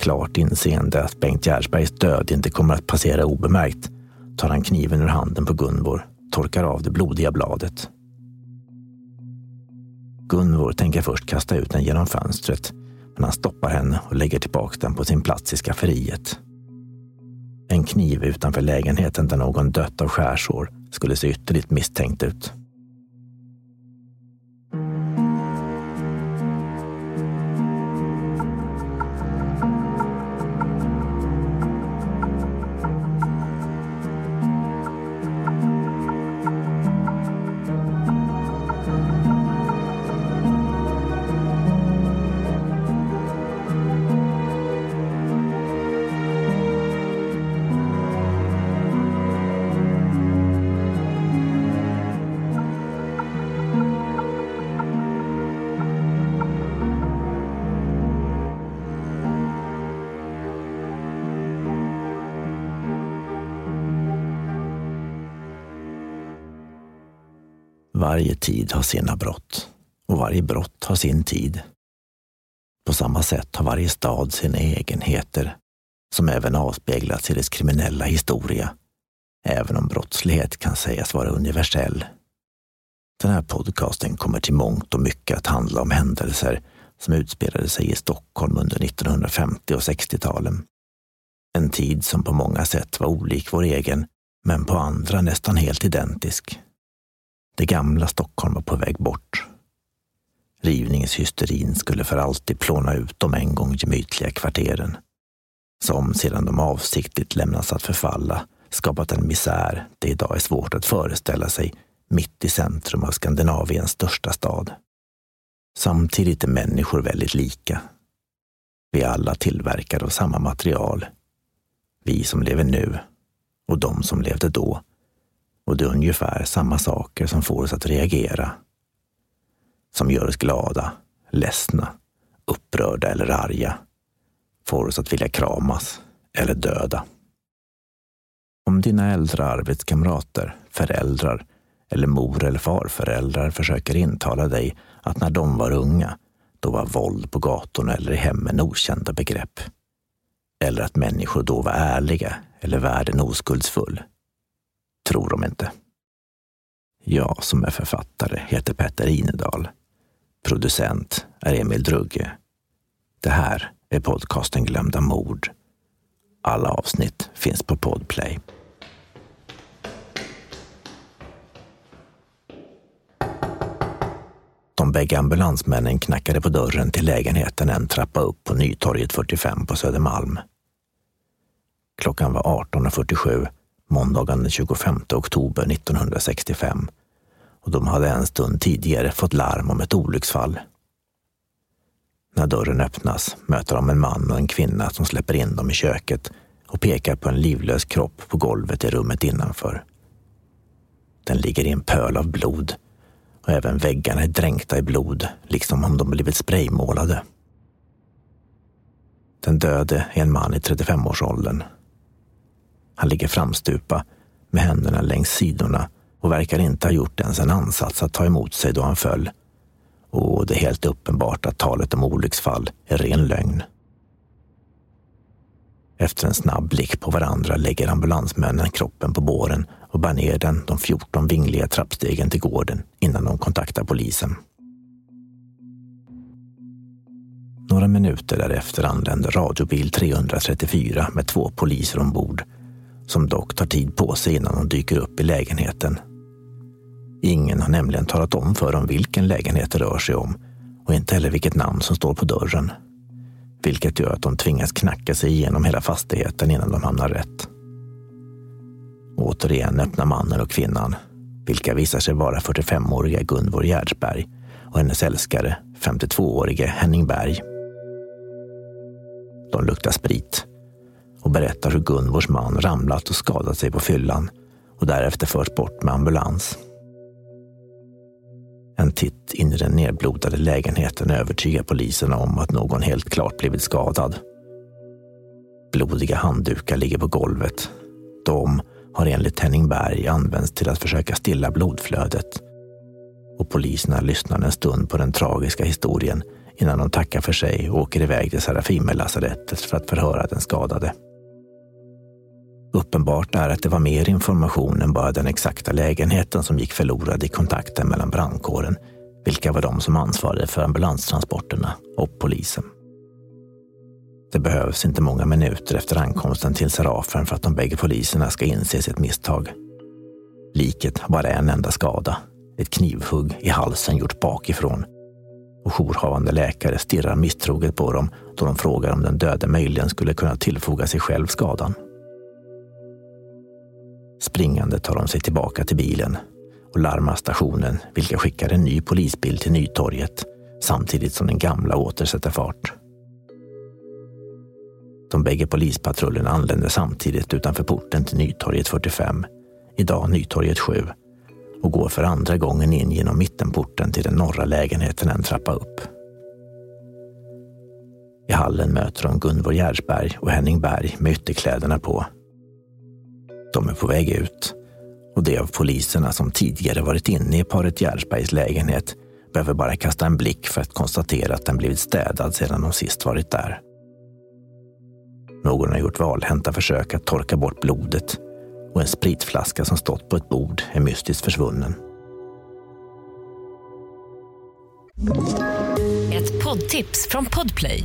Klart inseende att Bengt Gärsbergs död inte kommer att passera obemärkt tar han kniven ur handen på Gunvor, torkar av det blodiga bladet. Gunvor tänker först kasta ut den genom fönstret, men han stoppar henne och lägger tillbaka den på sin plats i skafferiet. En kniv utanför lägenheten där någon dött av skärsår skulle se ytterligt misstänkt ut. Varje tid har sina brott och varje brott har sin tid. På samma sätt har varje stad sina egenheter som även avspeglas i dess kriminella historia, även om brottslighet kan sägas vara universell. Den här podcasten kommer till mångt och mycket att handla om händelser som utspelade sig i Stockholm under 1950 och 60-talen. En tid som på många sätt var olik vår egen, men på andra nästan helt identisk. Det gamla Stockholm var på väg bort. Rivningshysterin skulle för alltid plåna ut de en gång gemytliga kvarteren. Som sedan de avsiktligt lämnats att förfalla skapat en misär det idag är svårt att föreställa sig mitt i centrum av Skandinaviens största stad. Samtidigt är människor väldigt lika. Vi är alla tillverkade av samma material. Vi som lever nu och de som levde då och det är ungefär samma saker som får oss att reagera. Som gör oss glada, ledsna, upprörda eller arga. Får oss att vilja kramas eller döda. Om dina äldre arbetskamrater, föräldrar eller mor eller farföräldrar försöker intala dig att när de var unga, då var våld på gatorna eller i hemmen okända begrepp. Eller att människor då var ärliga eller världen oskuldsfull tror de inte. Jag som är författare heter Petter Inedal. Producent är Emil Drugge. Det här är podcasten Glömda mord. Alla avsnitt finns på Podplay. De bägge ambulansmännen knackade på dörren till lägenheten en trappa upp på Nytorget 45 på Södermalm. Klockan var 18.47 måndagen den 25 oktober 1965 och de hade en stund tidigare fått larm om ett olycksfall. När dörren öppnas möter de en man och en kvinna som släpper in dem i köket och pekar på en livlös kropp på golvet i rummet innanför. Den ligger i en pöl av blod och även väggarna är dränkta i blod, liksom om de blivit spraymålade. Den döde är en man i 35-årsåldern han ligger framstupa med händerna längs sidorna och verkar inte ha gjort ens en ansats att ta emot sig då han föll. Och det är helt uppenbart att talet om olycksfall är ren lögn. Efter en snabb blick på varandra lägger ambulansmännen kroppen på båren och bär ner den de 14 vingliga trappstegen till gården innan de kontaktar polisen. Några minuter därefter anländer radiobil 334 med två poliser ombord som dock tar tid på sig innan de dyker upp i lägenheten. Ingen har nämligen talat om för dem vilken lägenhet det rör sig om och inte heller vilket namn som står på dörren. Vilket gör att de tvingas knacka sig igenom hela fastigheten innan de hamnar rätt. Återigen öppnar mannen och kvinnan, vilka visar sig vara 45-åriga Gunvor Gärdsberg och hennes älskare, 52-årige Henning Berg. De luktar sprit och berättar hur Gunvors man ramlat och skadat sig på fyllan och därefter förts bort med ambulans. En titt in i den nedblodade lägenheten övertygar polisen om att någon helt klart blivit skadad. Blodiga handdukar ligger på golvet. De har enligt Henning Berg använts till att försöka stilla blodflödet. Och poliserna lyssnar en stund på den tragiska historien innan de tackar för sig och åker iväg till Serafimerlasarettet för att förhöra den skadade. Uppenbart är att det var mer information än bara den exakta lägenheten som gick förlorad i kontakten mellan brandkåren, vilka var de som ansvarade för ambulanstransporterna, och polisen. Det behövs inte många minuter efter ankomsten till Serafen för att de bägge poliserna ska inse sitt misstag. Liket har bara en enda skada, ett knivhugg i halsen gjort bakifrån. Och jourhavande läkare stirrar misstroget på dem då de frågar om den döde möjligen skulle kunna tillfoga sig själv skadan. Springande tar de sig tillbaka till bilen och larmar stationen, vilka skickar en ny polisbil till Nytorget samtidigt som den gamla återsätter fart. De bägge polispatrullerna anländer samtidigt utanför porten till Nytorget 45, idag Nytorget 7, och går för andra gången in genom mittenporten till den norra lägenheten en trappa upp. I hallen möter de Gunvor Gärsberg och Henning Berg med ytterkläderna på. De är på väg ut och de av poliserna som tidigare varit inne i paret Gärsbergs lägenhet behöver bara kasta en blick för att konstatera att den blivit städad sedan de sist varit där. Någon har gjort valhänta försök att torka bort blodet och en spritflaska som stått på ett bord är mystiskt försvunnen. Ett poddtips från Podplay.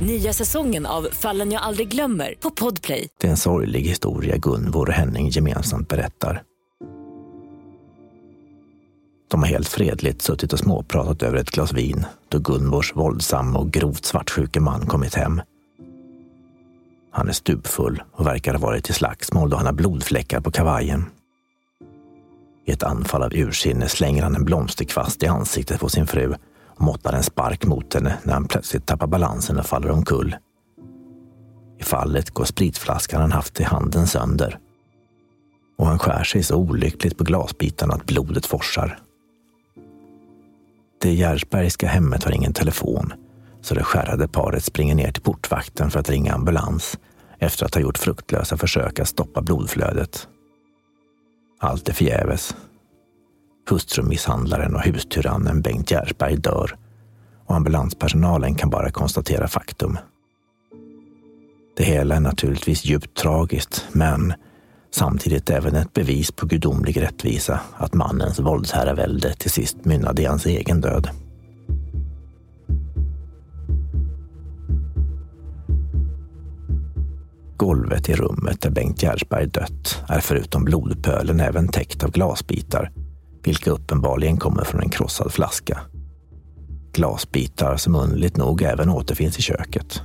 Nya säsongen av Fallen jag aldrig glömmer på Podplay. Det är en sorglig historia Gunvor och Henning gemensamt berättar. De har helt fredligt suttit och småpratat över ett glas vin då Gunvors våldsamma och grovt svartsjuke man kommit hem. Han är stupfull och verkar ha varit i slagsmål då han har blodfläckar på kavajen. I ett anfall av ursinne slänger han en blomsterkvast i ansiktet på sin fru måttar en spark mot henne när han plötsligt tappar balansen och faller omkull. I fallet går spritflaskan han haft i handen sönder och han skär sig så olyckligt på glasbitarna att blodet forsar. Det Gärsbergska hemmet har ingen telefon så det skärrade paret springer ner till portvakten för att ringa ambulans efter att ha gjort fruktlösa försök att stoppa blodflödet. Allt är förgäves. Hustrumisshandlaren och hustyrannen Bengt Gärsberg dör och ambulanspersonalen kan bara konstatera faktum. Det hela är naturligtvis djupt tragiskt, men samtidigt även ett bevis på gudomlig rättvisa att mannens våldsherravälde till sist mynnade i hans egen död. Golvet i rummet där Bengt Gärsberg dött är förutom blodpölen även täckt av glasbitar, vilka uppenbarligen kommer från en krossad flaska. Glasbitar som underligt nog även återfinns i köket.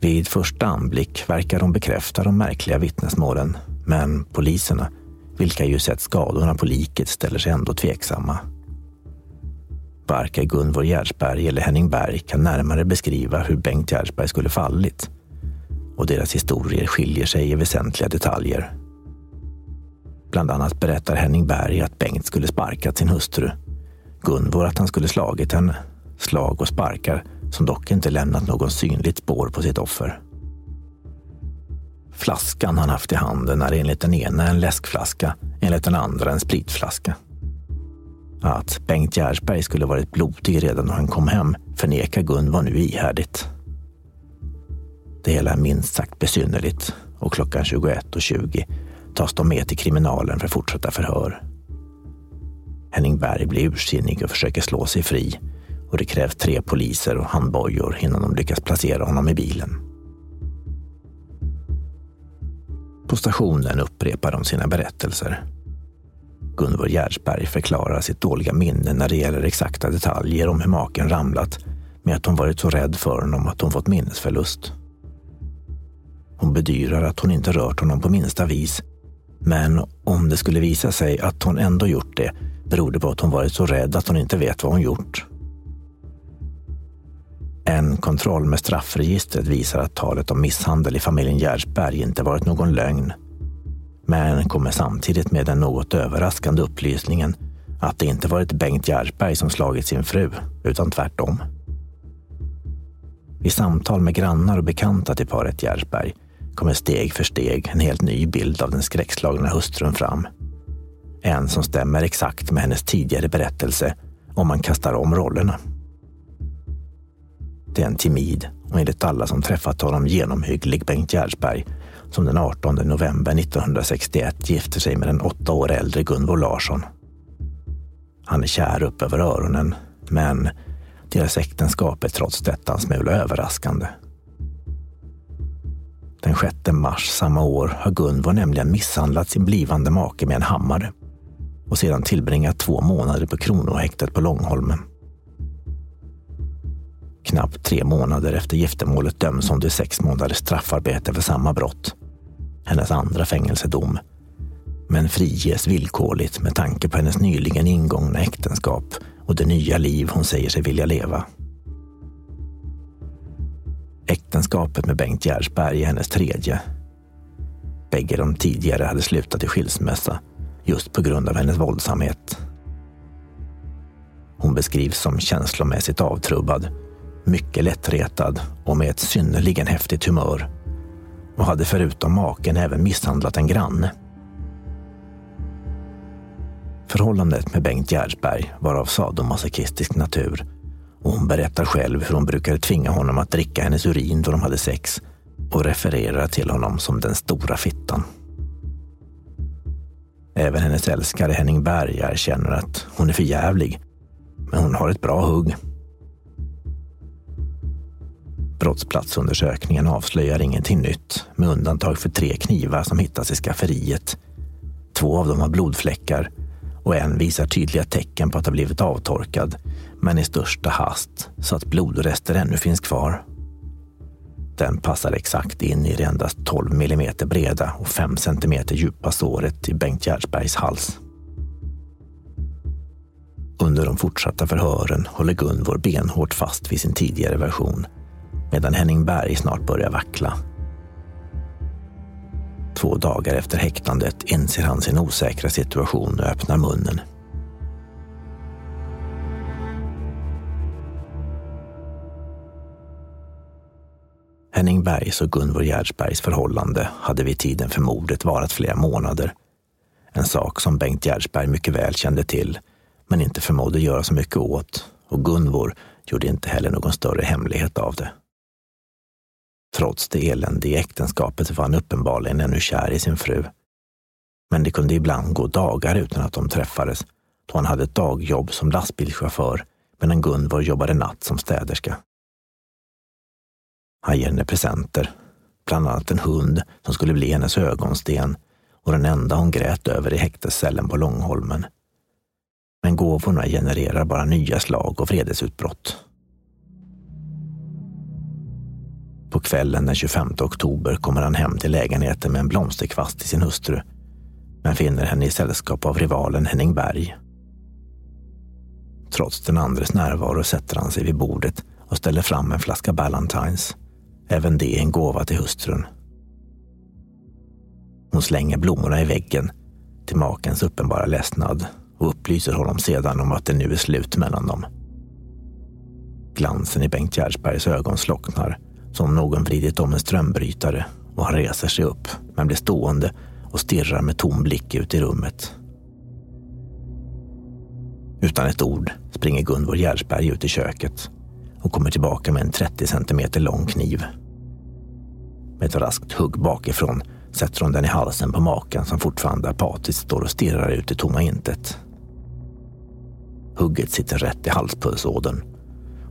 Vid första anblick verkar de bekräfta de märkliga vittnesmålen, men poliserna, vilka ju sett skadorna på liket, ställer sig ändå tveksamma. Varken Gunvor Gärdsberg eller Henning Berg kan närmare beskriva hur Bengt Gärdsberg skulle fallit och deras historier skiljer sig i väsentliga detaljer. Bland annat berättar Henning Berg att Bengt skulle sparkat sin hustru. Gunvor att han skulle slagit henne. Slag och sparkar som dock inte lämnat någon synligt spår på sitt offer. Flaskan han haft i handen är enligt den ena en läskflaska, enligt den andra en spritflaska. Att Bengt Gärsberg skulle varit blodig redan när han kom hem förnekar Gunvor nu ihärdigt. Det hela är minst sagt besynnerligt och klockan 21.20 tas de med till kriminalen för fortsatta förhör. Henning Berg blir ursinnig och försöker slå sig fri och det krävs tre poliser och handbojor innan de lyckas placera honom i bilen. På stationen upprepar de sina berättelser. Gunvor Gärdsberg förklarar sitt dåliga minne när det gäller exakta detaljer om hur maken ramlat med att hon varit så rädd för honom att hon fått minnesförlust. Hon bedyrar att hon inte rört honom på minsta vis. Men om det skulle visa sig att hon ändå gjort det beror det på att hon varit så rädd att hon inte vet vad hon gjort. En kontroll med straffregistret visar att talet om misshandel i familjen Gärsberg inte varit någon lögn. Men kommer samtidigt med den något överraskande upplysningen att det inte varit Bengt Gärsberg som slagit sin fru, utan tvärtom. I samtal med grannar och bekanta till paret Gärsberg kommer steg för steg en helt ny bild av den skräckslagna hustrun fram. En som stämmer exakt med hennes tidigare berättelse om man kastar om rollerna. Det är en timid och enligt alla som träffat honom genomhygglig Bengt Gärdsberg som den 18 november 1961 gifter sig med den åtta år äldre Gunvor Larsson. Han är kär upp över öronen, men deras äktenskap är trots detta en smula överraskande. Den 6 mars samma år har Gunvor nämligen misshandlat sin blivande make med en hammare och sedan tillbringat två månader på Kronohäktet på Långholmen. Knappt tre månader efter giftermålet döms hon till sex månaders straffarbete för samma brott. Hennes andra fängelsedom. Men friges villkorligt med tanke på hennes nyligen ingångna äktenskap och det nya liv hon säger sig vilja leva. Äktenskapet med Bengt Gärsberg är hennes tredje. Bägge de tidigare hade slutat i skilsmässa just på grund av hennes våldsamhet. Hon beskrivs som känslomässigt avtrubbad, mycket lättretad och med ett synnerligen häftigt humör och hade förutom maken även misshandlat en granne. Förhållandet med Bengt Gärsberg var av sadomasochistisk natur och hon berättar själv hur hon brukade tvinga honom att dricka hennes urin då de hade sex och refererar till honom som den stora fittan. Även hennes älskare Henning Berg erkänner att hon är för jävlig, men hon har ett bra hugg. Brottsplatsundersökningen avslöjar ingenting nytt med undantag för tre knivar som hittas i skafferiet. Två av dem har blodfläckar och en visar tydliga tecken på att ha blivit avtorkad, men i största hast så att blodrester ännu finns kvar. Den passar exakt in i det endast 12 millimeter breda och 5 centimeter djupa såret i Bengt Gärdsbergs hals. Under de fortsatta förhören håller Gunvor benhårt fast vid sin tidigare version medan Henning Berg snart börjar vackla. Två dagar efter häktandet inser han sin osäkra situation och öppnar munnen. Henning Bergs och Gunvor Gärdsbergs förhållande hade vid tiden för mordet varat flera månader. En sak som Bengt Gärdsberg mycket väl kände till, men inte förmådde göra så mycket åt och Gunvor gjorde inte heller någon större hemlighet av det. Trots det eländiga äktenskapet var han uppenbarligen ännu kär i sin fru. Men det kunde ibland gå dagar utan att de träffades, då han hade ett dagjobb som lastbilschaufför medan Gunvor jobbade natt som städerska. Han ger henne presenter, bland annat en hund som skulle bli hennes ögonsten och den enda hon grät över i häktescellen på Långholmen. Men gåvorna genererar bara nya slag och vredesutbrott. På kvällen den 25 oktober kommer han hem till lägenheten med en blomsterkvast till sin hustru, men finner henne i sällskap av rivalen Henning Berg. Trots den andres närvaro sätter han sig vid bordet och ställer fram en flaska Ballantines. Även det en gåva till hustrun. Hon slänger blommorna i väggen till makens uppenbara ledsnad och upplyser honom sedan om att det nu är slut mellan dem. Glansen i Bengt Gärdsbergs ögon slocknar som någon vridit om en strömbrytare och han reser sig upp men blir stående och stirrar med tom blick ut i rummet. Utan ett ord springer Gunvor Gärsberg ut i köket och kommer tillbaka med en 30 centimeter lång kniv. Med ett raskt hugg bakifrån sätter hon den i halsen på maken som fortfarande apatiskt står och stirrar ut i tomma intet. Hugget sitter rätt i halspulsådern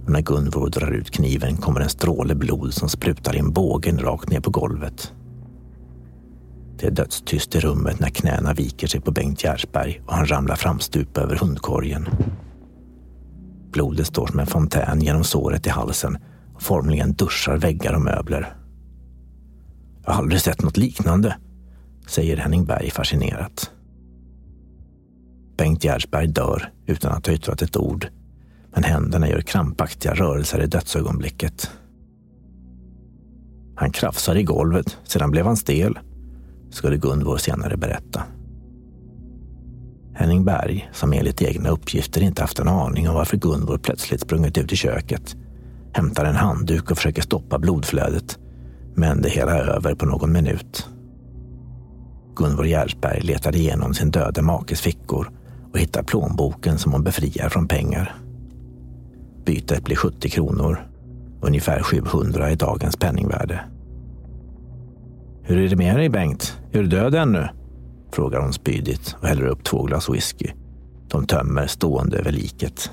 när Gunvor drar ut kniven kommer en stråle blod som sprutar in bågen rakt ner på golvet. Det är dödstyst i rummet när knäna viker sig på Bengt Gärsberg och han ramlar framstupa över hundkorgen. Blodet står som en fontän genom såret i halsen och formligen duschar väggar och möbler. Jag har aldrig sett något liknande, säger Henning Berg fascinerat. Bengt Gärsberg dör utan att ha yttrat ett ord men händerna gör krampaktiga rörelser i dödsögonblicket. Han krafsade i golvet, sedan blev han stel, skulle Gunvor senare berätta. Henning Berg, som enligt egna uppgifter inte haft en aning om varför Gunvor plötsligt sprungit ut i köket, hämtar en handduk och försöker stoppa blodflödet. Men det hela är över på någon minut. Gunvor Gärsberg letar igenom sin döde makes fickor och hittar plånboken som hon befriar från pengar. Bytet blir 70 kronor, ungefär 700 i dagens penningvärde. Hur är det med dig Bengt? Är du död ännu? Frågar hon spydigt och häller upp två glas whisky. De tömmer stående över liket.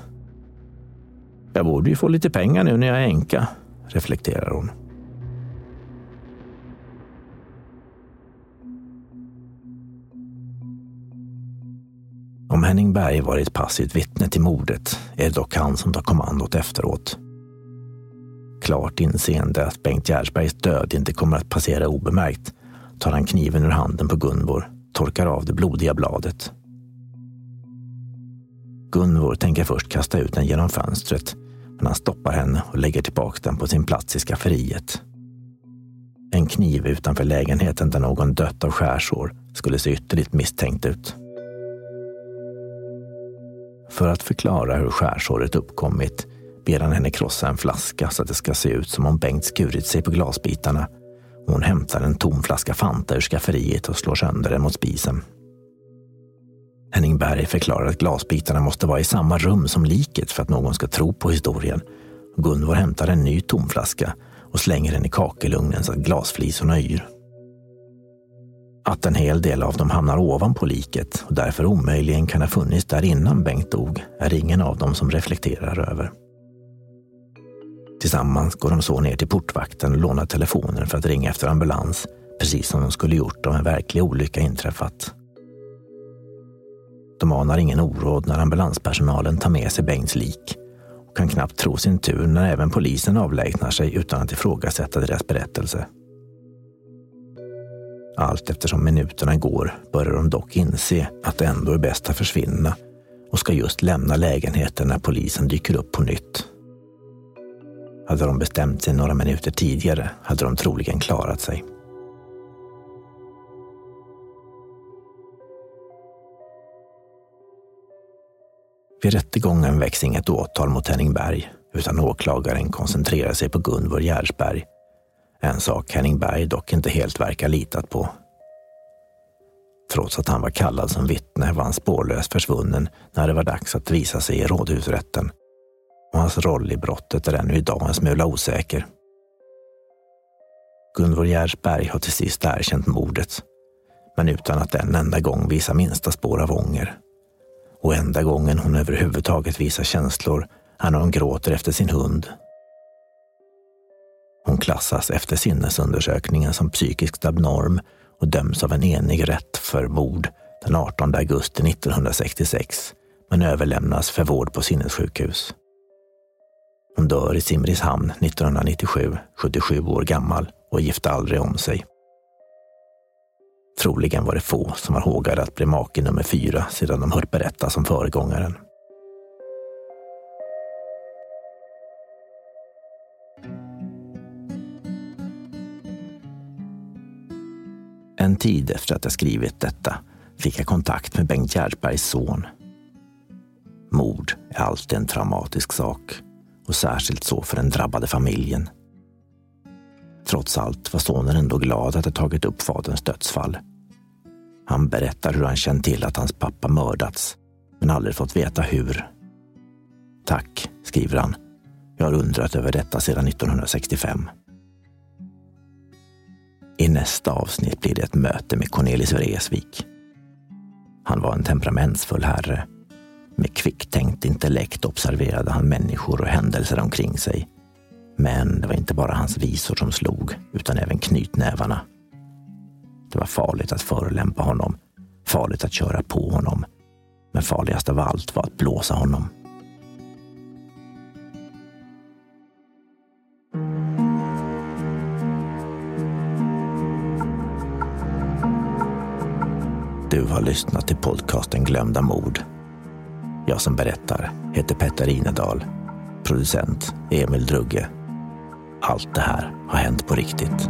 Jag borde ju få lite pengar nu när jag är änka, reflekterar hon. Om Henning Berg varit passivt vittne till mordet är det dock han som tar kommandot efteråt. Klart inseende att Bengt Gärsbergs död inte kommer att passera obemärkt tar han kniven ur handen på Gunvor, torkar av det blodiga bladet. Gunvor tänker först kasta ut den genom fönstret, men han stoppar henne och lägger tillbaka den på sin plats i skafferiet. En kniv utanför lägenheten där någon dött av skärsår skulle se ytterligt misstänkt ut. För att förklara hur skärsåret uppkommit ber han henne krossa en flaska så att det ska se ut som om Bengt skurit sig på glasbitarna. Hon hämtar en tom flaska Fanta ur skafferiet och slår sönder den mot spisen. Henning Berg förklarar att glasbitarna måste vara i samma rum som liket för att någon ska tro på historien. Gunvor hämtar en ny tomflaska och slänger den i kakelugnen så att glasflisorna yr. Att en hel del av dem hamnar ovanpå liket och därför omöjligen kan ha funnits där innan Bengt dog är ingen av dem som reflekterar över. Tillsammans går de så ner till portvakten och lånar telefonen för att ringa efter ambulans, precis som de skulle gjort om en verklig olycka inträffat. De anar ingen oråd när ambulanspersonalen tar med sig Bengts lik och kan knappt tro sin tur när även polisen avlägsnar sig utan att ifrågasätta deras berättelse. Allt eftersom minuterna går börjar de dock inse att det ändå är bäst att försvinna och ska just lämna lägenheten när polisen dyker upp på nytt. Hade de bestämt sig några minuter tidigare hade de troligen klarat sig. Vid rättegången väcks inget åtal mot Henning Berg utan åklagaren koncentrerar sig på Gunvor Gärsberg. En sak Henning Berg dock inte helt verkar litat på. Trots att han var kallad som vittne var han spårlöst försvunnen när det var dags att visa sig i rådhusrätten och hans roll i brottet är ännu idag en smula osäker. Gunvor Gärsberg har till sist erkänt mordet, men utan att en enda gång visa minsta spår av ånger. Och enda gången hon överhuvudtaget visar känslor är när hon gråter efter sin hund. Hon klassas efter sinnesundersökningen som psykiskt abnorm och döms av en enig rätt för mord den 18 augusti 1966 men överlämnas för vård på sinnessjukhus. Hon dör i Simrishamn 1997, 77 år gammal och gifte aldrig om sig. Troligen var det få som var hågade att bli make nummer fyra sedan de hört berättas om föregångaren. Tid efter att jag skrivit detta fick jag kontakt med Bengt Gärdbergs son. Mord är alltid en traumatisk sak och särskilt så för den drabbade familjen. Trots allt var sonen ändå glad att ha tagit upp faderns dödsfall. Han berättar hur han känt till att hans pappa mördats, men aldrig fått veta hur. Tack, skriver han. Jag har undrat över detta sedan 1965. I nästa avsnitt blir det ett möte med Cornelis Vreeswijk. Han var en temperamentsfull herre med kvicktänkt intellekt observerade han människor och händelser omkring sig. Men det var inte bara hans visor som slog, utan även knytnävarna. Det var farligt att förolämpa honom, farligt att köra på honom. Men farligast av allt var att blåsa honom. Du har lyssnat till podcasten Glömda mord jag som berättar heter Petter Inedal. Producent Emil Drugge. Allt det här har hänt på riktigt.